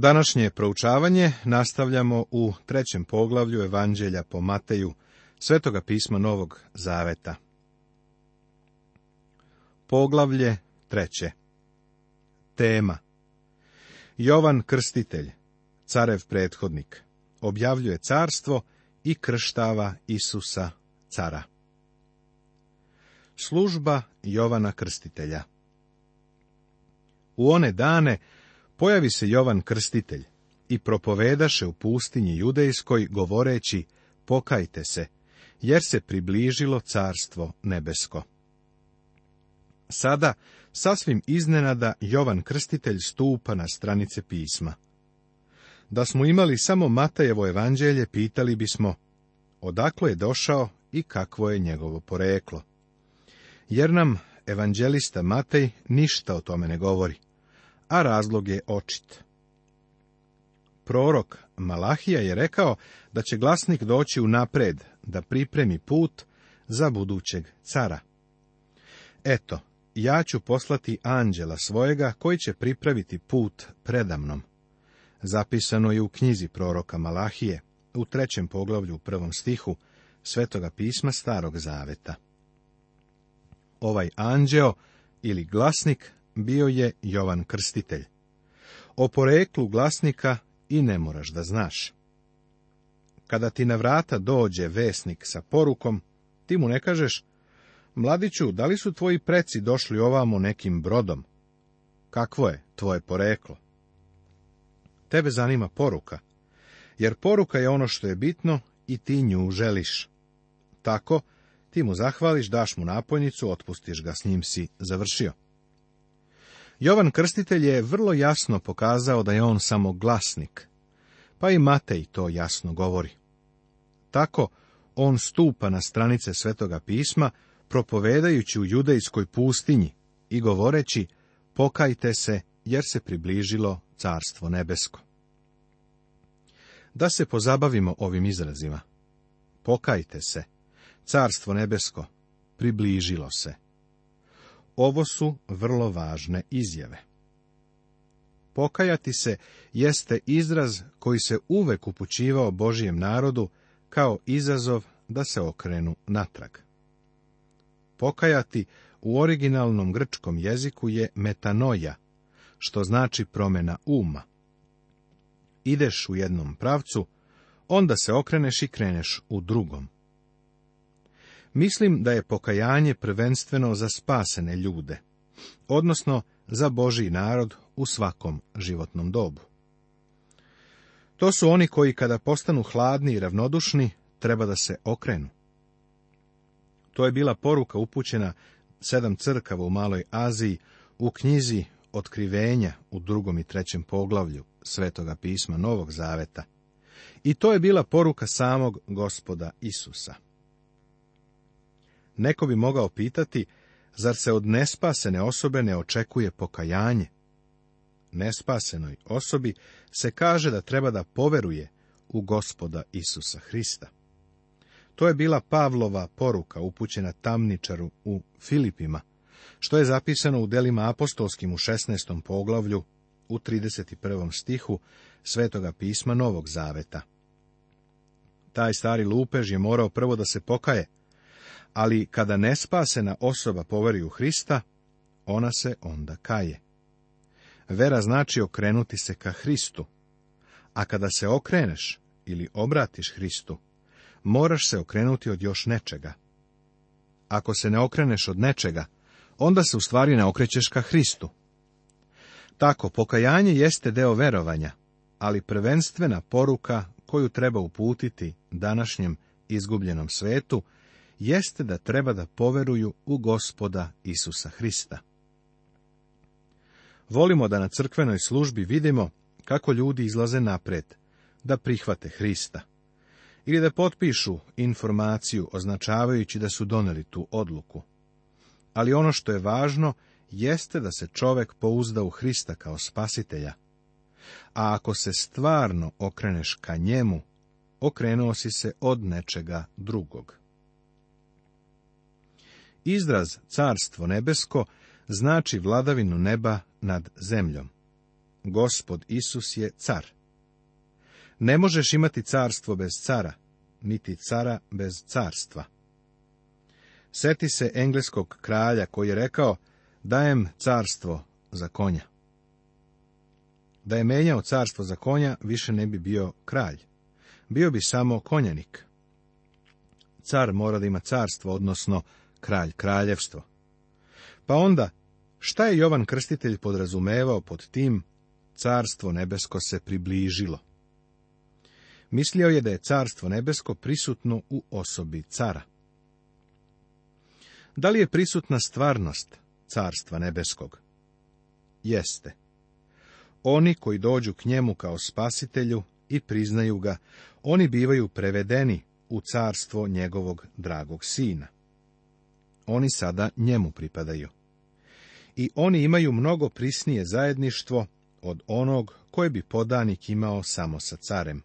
Današnje proučavanje nastavljamo u trećem poglavlju Evanđelja po Mateju, Svetoga pisma Novog Zaveta. Poglavlje treće Tema Jovan Krstitelj, carev prethodnik, objavljuje carstvo i krštava Isusa cara. Služba Jovana Krstitelja U one dane Pojavi se Jovan Krstitelj i propovedaše u pustinji judejskoj govoreći, pokajte se, jer se približilo carstvo nebesko. Sada, sasvim iznenada, Jovan Krstitelj stupa na stranice pisma. Da smo imali samo Matajevo evanđelje, pitali bismo, odakle je došao i kakvo je njegovo poreklo. Jer nam evanđelista Matej ništa o tome ne govori a razlog je očit. Prorok Malahija je rekao da će glasnik doći u napred, da pripremi put za budućeg cara. Eto, ja ću poslati anđela svojega koji će pripraviti put predamnom. Zapisano je u knjizi proroka Malahije, u trećem poglavlju u prvom stihu, Svetoga pisma Starog Zaveta. Ovaj anđeo ili glasnik bio je Jovan Krstitelj. O poreklu glasnika i ne moraš da znaš. Kada ti na vrata dođe vesnik sa porukom, ti mu ne kažeš, mladiću, da li su tvoji preci došli ovamo nekim brodom? Kakvo je tvoje poreklo? Tebe zanima poruka, jer poruka je ono što je bitno i ti nju želiš. Tako, ti mu zahvališ, daš mu napojnicu, otpustiš ga, s njim si završio. Jovan Krstitelj je vrlo jasno pokazao da je on samo glasnik, pa i Matej to jasno govori. Tako on stupa na stranice Svetoga pisma, propovedajući u judejskoj pustinji i govoreći, pokajte se, jer se približilo carstvo nebesko. Da se pozabavimo ovim izrazima. Pokajte se, carstvo nebesko, približilo se. Ovo su vrlo važne izjave. Pokajati se jeste izraz koji se uvek upućivao Božijem narodu kao izazov da se okrenu natrag. Pokajati u originalnom grčkom jeziku je metanoja, što znači promjena uma. Ideš u jednom pravcu, onda se okreneš i kreneš u drugom. Mislim da je pokajanje prvenstveno za spasene ljude, odnosno za Boži narod u svakom životnom dobu. To su oni koji kada postanu hladni i ravnodušni, treba da se okrenu. To je bila poruka upućena sedam crkava u Maloj Aziji u knjizi Otkrivenja u drugom i trećem poglavlju Svetoga pisma Novog Zaveta. I to je bila poruka samog gospoda Isusa. Neko bi mogao pitati, zar se od nespasene osobe ne očekuje pokajanje? Nespasenoj osobi se kaže da treba da poveruje u gospoda Isusa Hrista. To je bila Pavlova poruka upućena tamničaru u Filipima, što je zapisano u delima apostolskim u 16. poglavlju u 31. stihu Svetoga pisma Novog Zaveta. Taj stari lupež je morao prvo da se pokaje, ali kada nespasena osoba poveri u Hrista, ona se onda kaje. Vera znači okrenuti se ka Hristu, a kada se okreneš ili obratiš Hristu, moraš se okrenuti od još nečega. Ako se ne okreneš od nečega, onda se u stvari ne okrećeš ka Hristu. Tako, pokajanje jeste deo verovanja, ali prvenstvena poruka koju treba uputiti današnjem izgubljenom svetu jeste da treba da poveruju u gospoda Isusa Hrista. Volimo da na crkvenoj službi vidimo kako ljudi izlaze napred, da prihvate Hrista ili da potpišu informaciju označavajući da su doneli tu odluku. Ali ono što je važno jeste da se čovek pouzda u Hrista kao spasitelja. A ako se stvarno okreneš ka njemu, okrenuo si se od nečega drugog. Izraz carstvo nebesko znači vladavinu neba nad zemljom. Gospod Isus je car. Ne možeš imati carstvo bez cara, niti cara bez carstva. Seti se engleskog kralja koji je rekao, dajem carstvo za konja. Da je menjao carstvo za konja, više ne bi bio kralj. Bio bi samo konjanik. Car mora da ima carstvo, odnosno kralj kraljevstvo. Pa onda, šta je Jovan Krstitelj podrazumevao pod tim carstvo nebesko se približilo? Mislio je da je carstvo nebesko prisutno u osobi cara. Da li je prisutna stvarnost carstva nebeskog? Jeste. Oni koji dođu k njemu kao spasitelju i priznaju ga, oni bivaju prevedeni u carstvo njegovog dragog sina oni sada njemu pripadaju. I oni imaju mnogo prisnije zajedništvo od onog koji bi podanik imao samo sa carem.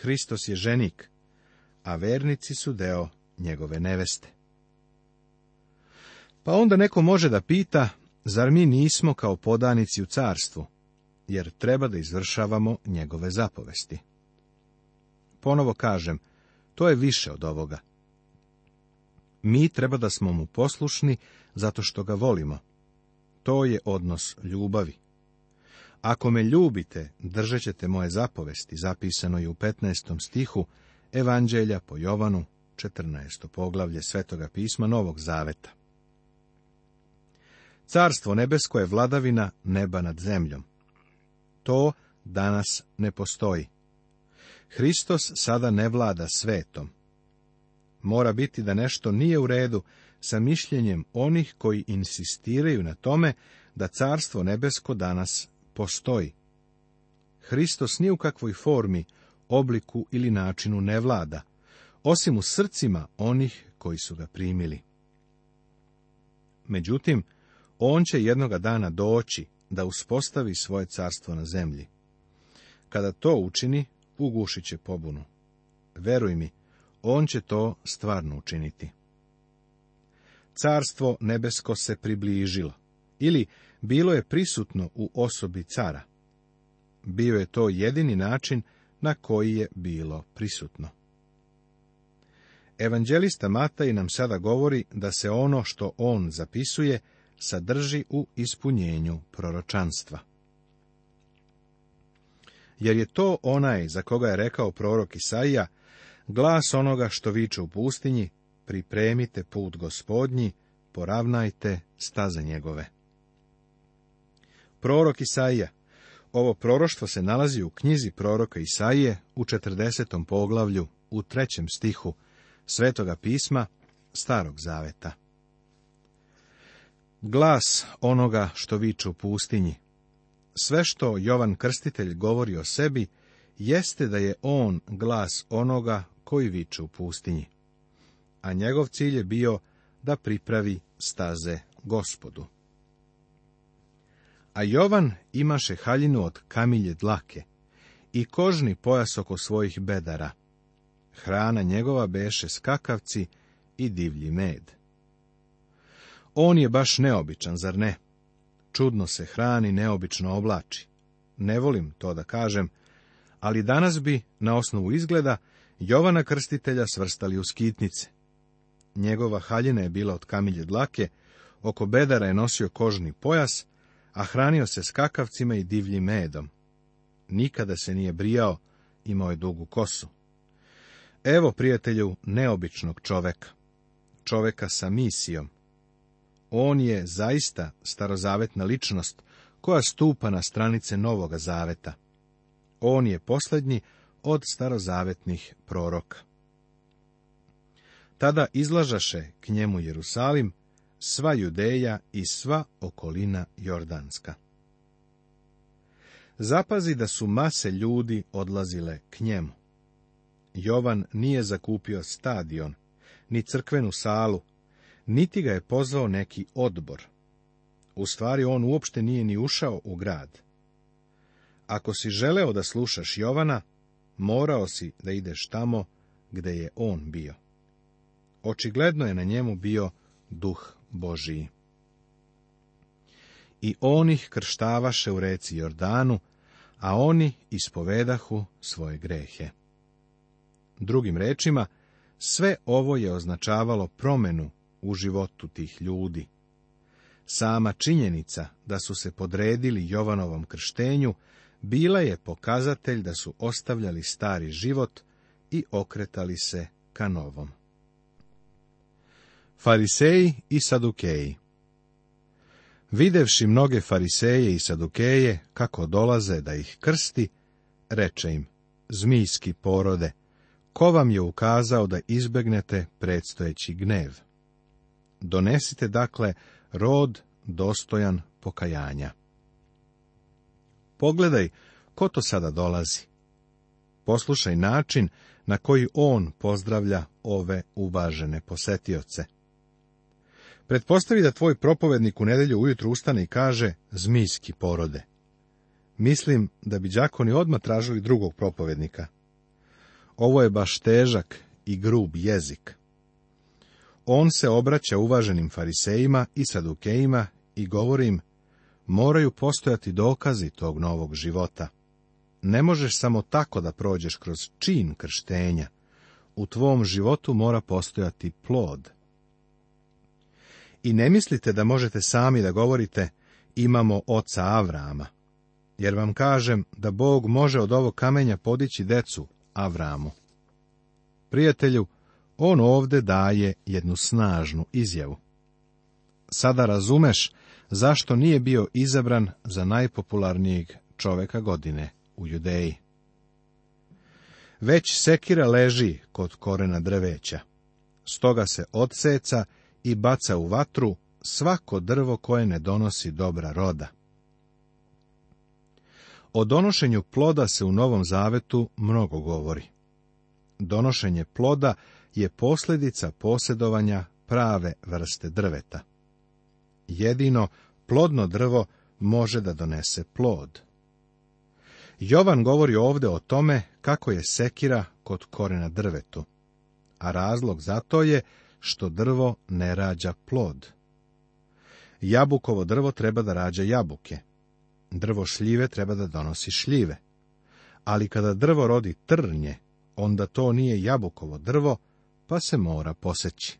Hristos je ženik, a vernici su deo njegove neveste. Pa onda neko može da pita, zar mi nismo kao podanici u carstvu, jer treba da izvršavamo njegove zapovesti. Ponovo kažem, to je više od ovoga. Mi treba da smo mu poslušni zato što ga volimo. To je odnos ljubavi. Ako me ljubite, držat ćete moje zapovesti, zapisano je u 15. stihu Evanđelja po Jovanu, 14. poglavlje Svetoga pisma Novog Zaveta. Carstvo nebesko je vladavina neba nad zemljom. To danas ne postoji. Hristos sada ne vlada svetom, mora biti da nešto nije u redu sa mišljenjem onih koji insistiraju na tome da carstvo nebesko danas postoji. Hristos ni u kakvoj formi, obliku ili načinu ne vlada, osim u srcima onih koji su ga primili. Međutim, on će jednoga dana doći da uspostavi svoje carstvo na zemlji. Kada to učini, ugušit će pobunu. Veruj mi, on će to stvarno učiniti. Carstvo nebesko se približilo, ili bilo je prisutno u osobi cara. Bio je to jedini način na koji je bilo prisutno. Evanđelista Mataj nam sada govori da se ono što on zapisuje sadrži u ispunjenju proročanstva. Jer je to onaj za koga je rekao prorok Isaija, glas onoga što viče u pustinji, pripremite put gospodnji, poravnajte staze njegove. Prorok Isaija Ovo proroštvo se nalazi u knjizi proroka Isaije u 40. poglavlju u trećem stihu Svetoga pisma Starog zaveta. Glas onoga što viče u pustinji. Sve što Jovan Krstitelj govori o sebi, jeste da je on glas onoga koji viče u pustinji. A njegov cilj je bio da pripravi staze gospodu. A Jovan imaše haljinu od kamilje dlake i kožni pojas oko svojih bedara. Hrana njegova beše skakavci i divlji med. On je baš neobičan, zar ne? Čudno se hrani, neobično oblači. Ne volim to da kažem, ali danas bi, na osnovu izgleda, Jovana Krstitelja svrstali u skitnice. Njegova haljina je bila od kamilje dlake, oko bedara je nosio kožni pojas, a hranio se skakavcima i divljim medom. Nikada se nije brijao, imao je dugu kosu. Evo, prijatelju, neobičnog čoveka. Čoveka sa misijom. On je zaista starozavetna ličnost koja stupa na stranice Novoga zaveta. On je posljednji, od starozavetnih proroka. Tada izlažaše k njemu Jerusalim, sva Judeja i sva okolina Jordanska. Zapazi da su mase ljudi odlazile k njemu. Jovan nije zakupio stadion, ni crkvenu salu, niti ga je pozvao neki odbor. U stvari on uopšte nije ni ušao u grad. Ako si želeo da slušaš Jovana, morao si da ideš tamo gde je on bio. Očigledno je na njemu bio duh Božiji. I onih ih krštavaše u reci Jordanu, a oni ispovedahu svoje grehe. Drugim rečima, sve ovo je označavalo promenu u životu tih ljudi. Sama činjenica da su se podredili Jovanovom krštenju bila je pokazatelj da su ostavljali stari život i okretali se ka novom. Fariseji i Sadukeji Videvši mnoge fariseje i sadukeje, kako dolaze da ih krsti, reče im, zmijski porode, ko vam je ukazao da izbegnete predstojeći gnev? Donesite dakle rod dostojan pokajanja. Pogledaj, ko to sada dolazi? Poslušaj način na koji on pozdravlja ove uvažene posetioce. Pretpostavi da tvoj propovednik u nedelju ujutru ustane i kaže zmijski porode. Mislim da bi džakoni odmah tražili drugog propovednika. Ovo je baš težak i grub jezik. On se obraća uvaženim farisejima i sadukejima i govorim moraju postojati dokazi tog novog života. Ne možeš samo tako da prođeš kroz čin krštenja. U tvom životu mora postojati plod. I ne mislite da možete sami da govorite imamo oca Avrama, jer vam kažem da Bog može od ovog kamenja podići decu Avramu. Prijatelju, on ovde daje jednu snažnu izjavu. Sada razumeš zašto nije bio izabran za najpopularnijeg čoveka godine u Judeji. Već sekira leži kod korena drveća. Stoga se odseca i baca u vatru svako drvo koje ne donosi dobra roda. O donošenju ploda se u Novom Zavetu mnogo govori. Donošenje ploda je posljedica posjedovanja prave vrste drveta jedino plodno drvo može da donese plod. Jovan govori ovdje o tome kako je sekira kod korena drvetu, a razlog za to je što drvo ne rađa plod. Jabukovo drvo treba da rađa jabuke. Drvo šljive treba da donosi šljive. Ali kada drvo rodi trnje, onda to nije jabukovo drvo, pa se mora poseći.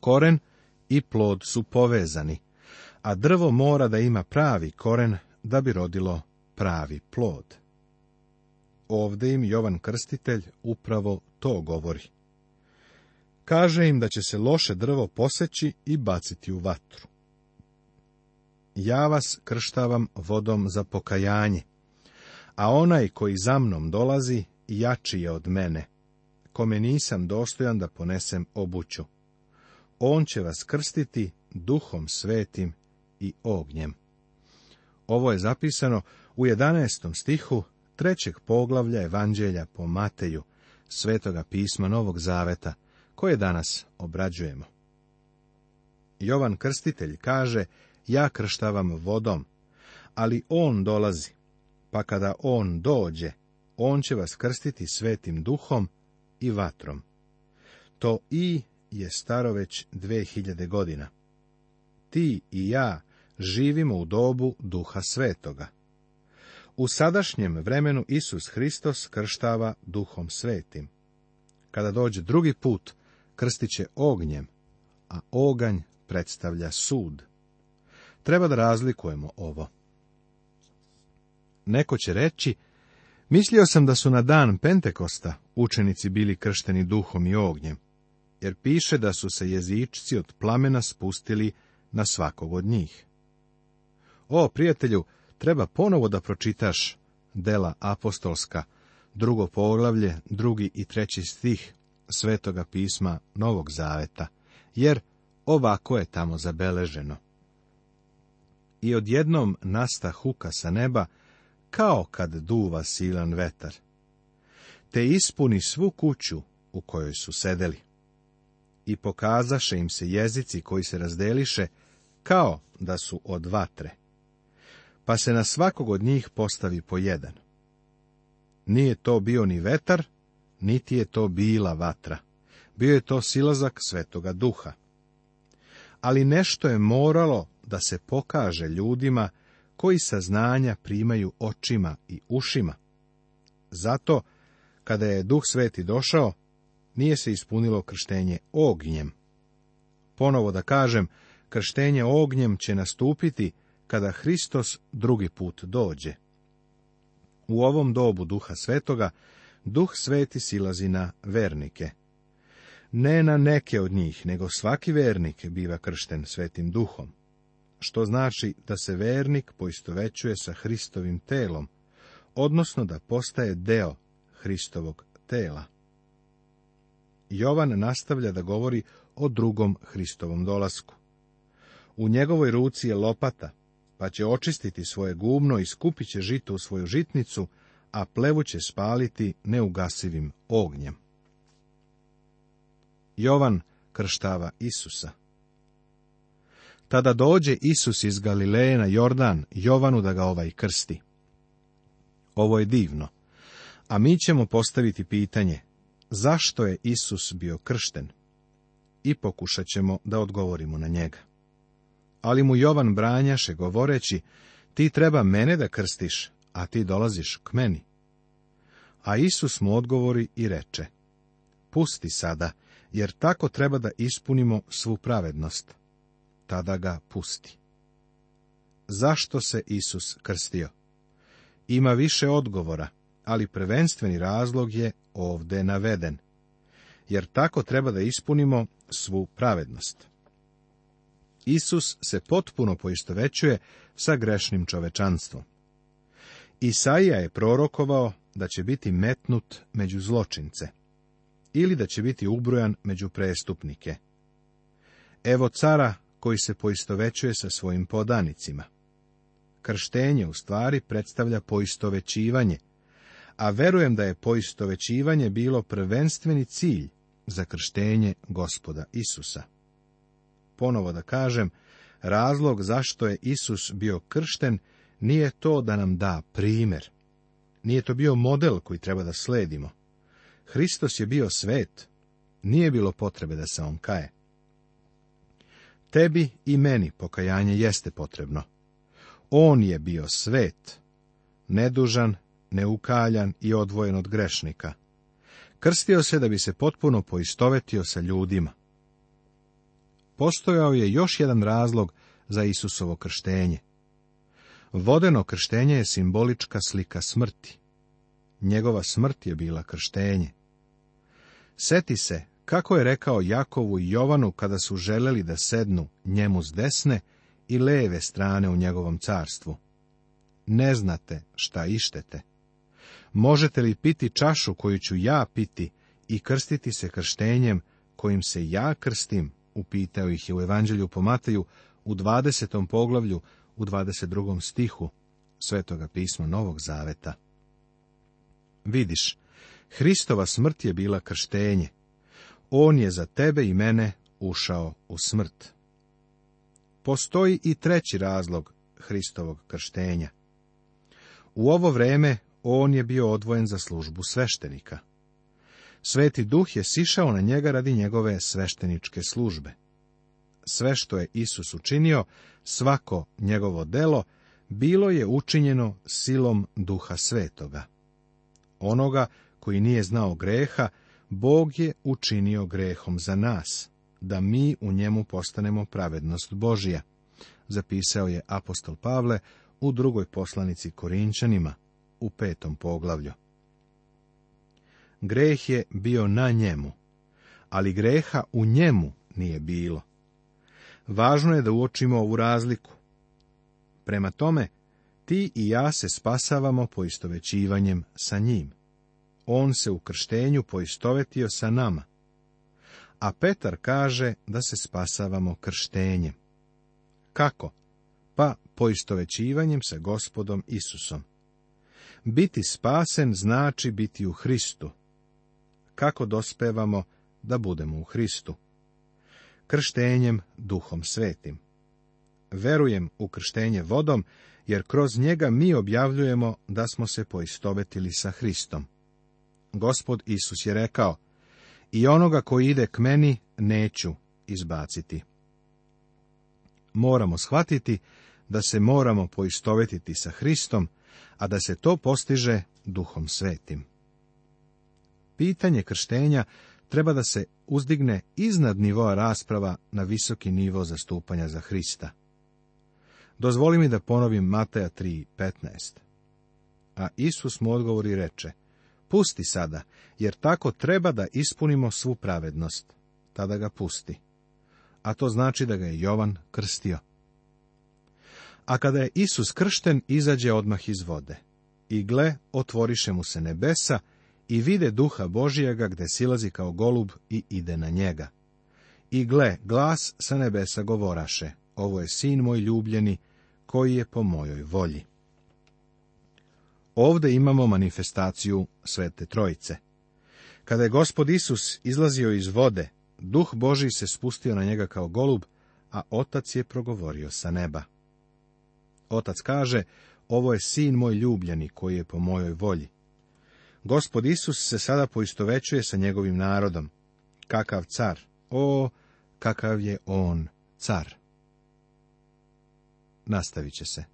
Koren i plod su povezani, a drvo mora da ima pravi koren da bi rodilo pravi plod. Ovde im Jovan Krstitelj upravo to govori. Kaže im da će se loše drvo poseći i baciti u vatru. Ja vas krštavam vodom za pokajanje, a onaj koji za mnom dolazi jači je od mene, kome nisam dostojan da ponesem obuću on će vas krstiti duhom svetim i ognjem. Ovo je zapisano u 11. stihu trećeg poglavlja Evanđelja po Mateju, svetoga pisma Novog Zaveta, koje danas obrađujemo. Jovan Krstitelj kaže, ja krštavam vodom, ali on dolazi, pa kada on dođe, on će vas krstiti svetim duhom i vatrom. To i je staro već 2000 godina. Ti i ja živimo u dobu duha svetoga. U sadašnjem vremenu Isus Hristos krštava duhom svetim. Kada dođe drugi put, krstiće ognjem, a oganj predstavlja sud. Treba da razlikujemo ovo. Neko će reći, mislio sam da su na dan Pentekosta učenici bili kršteni duhom i ognjem jer piše da su se jezičci od plamena spustili na svakog od njih. O, prijatelju, treba ponovo da pročitaš dela apostolska, drugo poglavlje, drugi i treći stih Svetoga pisma Novog Zaveta, jer ovako je tamo zabeleženo. I odjednom nasta huka sa neba, kao kad duva silan vetar, te ispuni svu kuću u kojoj su sedeli i pokazaše im se jezici koji se razdeliše kao da su od vatre. Pa se na svakog od njih postavi po jedan. Nije to bio ni vetar, niti je to bila vatra. Bio je to silazak svetoga duha. Ali nešto je moralo da se pokaže ljudima koji saznanja primaju očima i ušima. Zato, kada je duh sveti došao, nije se ispunilo krštenje ognjem. Ponovo da kažem, krštenje ognjem će nastupiti kada Hristos drugi put dođe. U ovom dobu duha svetoga, duh sveti silazi na vernike. Ne na neke od njih, nego svaki vernik biva kršten svetim duhom, što znači da se vernik poistovećuje sa Hristovim telom, odnosno da postaje deo Hristovog tela. Jovan nastavlja da govori o drugom Hristovom dolasku. U njegovoj ruci je lopata, pa će očistiti svoje gumno i skupit će žito u svoju žitnicu, a plevu će spaliti neugasivim ognjem. Jovan krštava Isusa. Tada dođe Isus iz Galileje na Jordan, Jovanu da ga ovaj krsti. Ovo je divno. A mi ćemo postaviti pitanje, zašto je Isus bio kršten i pokušat ćemo da odgovorimo na njega. Ali mu Jovan branjaše govoreći, ti treba mene da krstiš, a ti dolaziš k meni. A Isus mu odgovori i reče, pusti sada, jer tako treba da ispunimo svu pravednost. Tada ga pusti. Zašto se Isus krstio? Ima više odgovora, ali prvenstveni razlog je ovdje naveden. Jer tako treba da ispunimo svu pravednost. Isus se potpuno poistovećuje sa grešnim čovečanstvom. Isaija je prorokovao da će biti metnut među zločince ili da će biti ubrojan među prestupnike. Evo cara koji se poistovećuje sa svojim podanicima. Krštenje u stvari predstavlja poistovećivanje, a verujem da je poistovećivanje bilo prvenstveni cilj za krštenje gospoda Isusa. Ponovo da kažem, razlog zašto je Isus bio kršten nije to da nam da primjer. Nije to bio model koji treba da sledimo. Hristos je bio svet. Nije bilo potrebe da se on kaje. Tebi i meni pokajanje jeste potrebno. On je bio svet, nedužan, neukaljan i odvojen od grešnika. Krstio se da bi se potpuno poistovetio sa ljudima. Postojao je još jedan razlog za Isusovo krštenje. Vodeno krštenje je simbolička slika smrti. Njegova smrt je bila krštenje. Seti se kako je rekao Jakovu i Jovanu kada su želeli da sednu njemu s desne i leve strane u njegovom carstvu. Ne znate šta ištete. Možete li piti čašu koju ću ja piti i krstiti se krštenjem kojim se ja krstim? Upitao ih je u Evanđelju po Mateju u 20. poglavlju u 22. stihu Svetoga pisma Novog Zaveta. Vidiš, Hristova smrt je bila krštenje. On je za tebe i mene ušao u smrt. Postoji i treći razlog Hristovog krštenja. U ovo vreme on je bio odvojen za službu sveštenika. Sveti duh je sišao na njega radi njegove svešteničke službe. Sve što je Isus učinio, svako njegovo delo, bilo je učinjeno silom duha svetoga. Onoga koji nije znao greha, Bog je učinio grehom za nas, da mi u njemu postanemo pravednost Božija, zapisao je apostol Pavle u drugoj poslanici Korinčanima, u petom poglavlju. Greh je bio na njemu, ali greha u njemu nije bilo. Važno je da uočimo ovu razliku. Prema tome, ti i ja se spasavamo poistovećivanjem sa njim. On se u krštenju poistovetio sa nama. A Petar kaže da se spasavamo krštenjem. Kako? Pa poistovećivanjem sa gospodom Isusom. Biti spasen znači biti u Hristu. Kako dospevamo da budemo u Hristu? Krštenjem duhom svetim. Verujem u krštenje vodom, jer kroz njega mi objavljujemo da smo se poistovetili sa Hristom. Gospod Isus je rekao, i onoga koji ide k meni neću izbaciti. Moramo shvatiti da se moramo poistovetiti sa Hristom, a da se to postiže duhom svetim. Pitanje krštenja treba da se uzdigne iznad nivoa rasprava na visoki nivo zastupanja za Hrista. Dozvoli mi da ponovim Mateja 3.15. A Isus mu odgovori reče, pusti sada, jer tako treba da ispunimo svu pravednost. Tada ga pusti. A to znači da ga je Jovan krstio. A kada je Isus kršten, izađe odmah iz vode. I gle, otvoriše mu se nebesa i vide duha Božijega gde silazi kao golub i ide na njega. I gle, glas sa nebesa govoraše, ovo je sin moj ljubljeni, koji je po mojoj volji. Ovde imamo manifestaciju Svete Trojice. Kada je gospod Isus izlazio iz vode, duh Boži se spustio na njega kao golub, a otac je progovorio sa neba. Otac kaže, ovo je sin moj ljubljeni, koji je po mojoj volji. Gospod Isus se sada poistovećuje sa njegovim narodom. Kakav car! O, kakav je on car! Nastavit će se.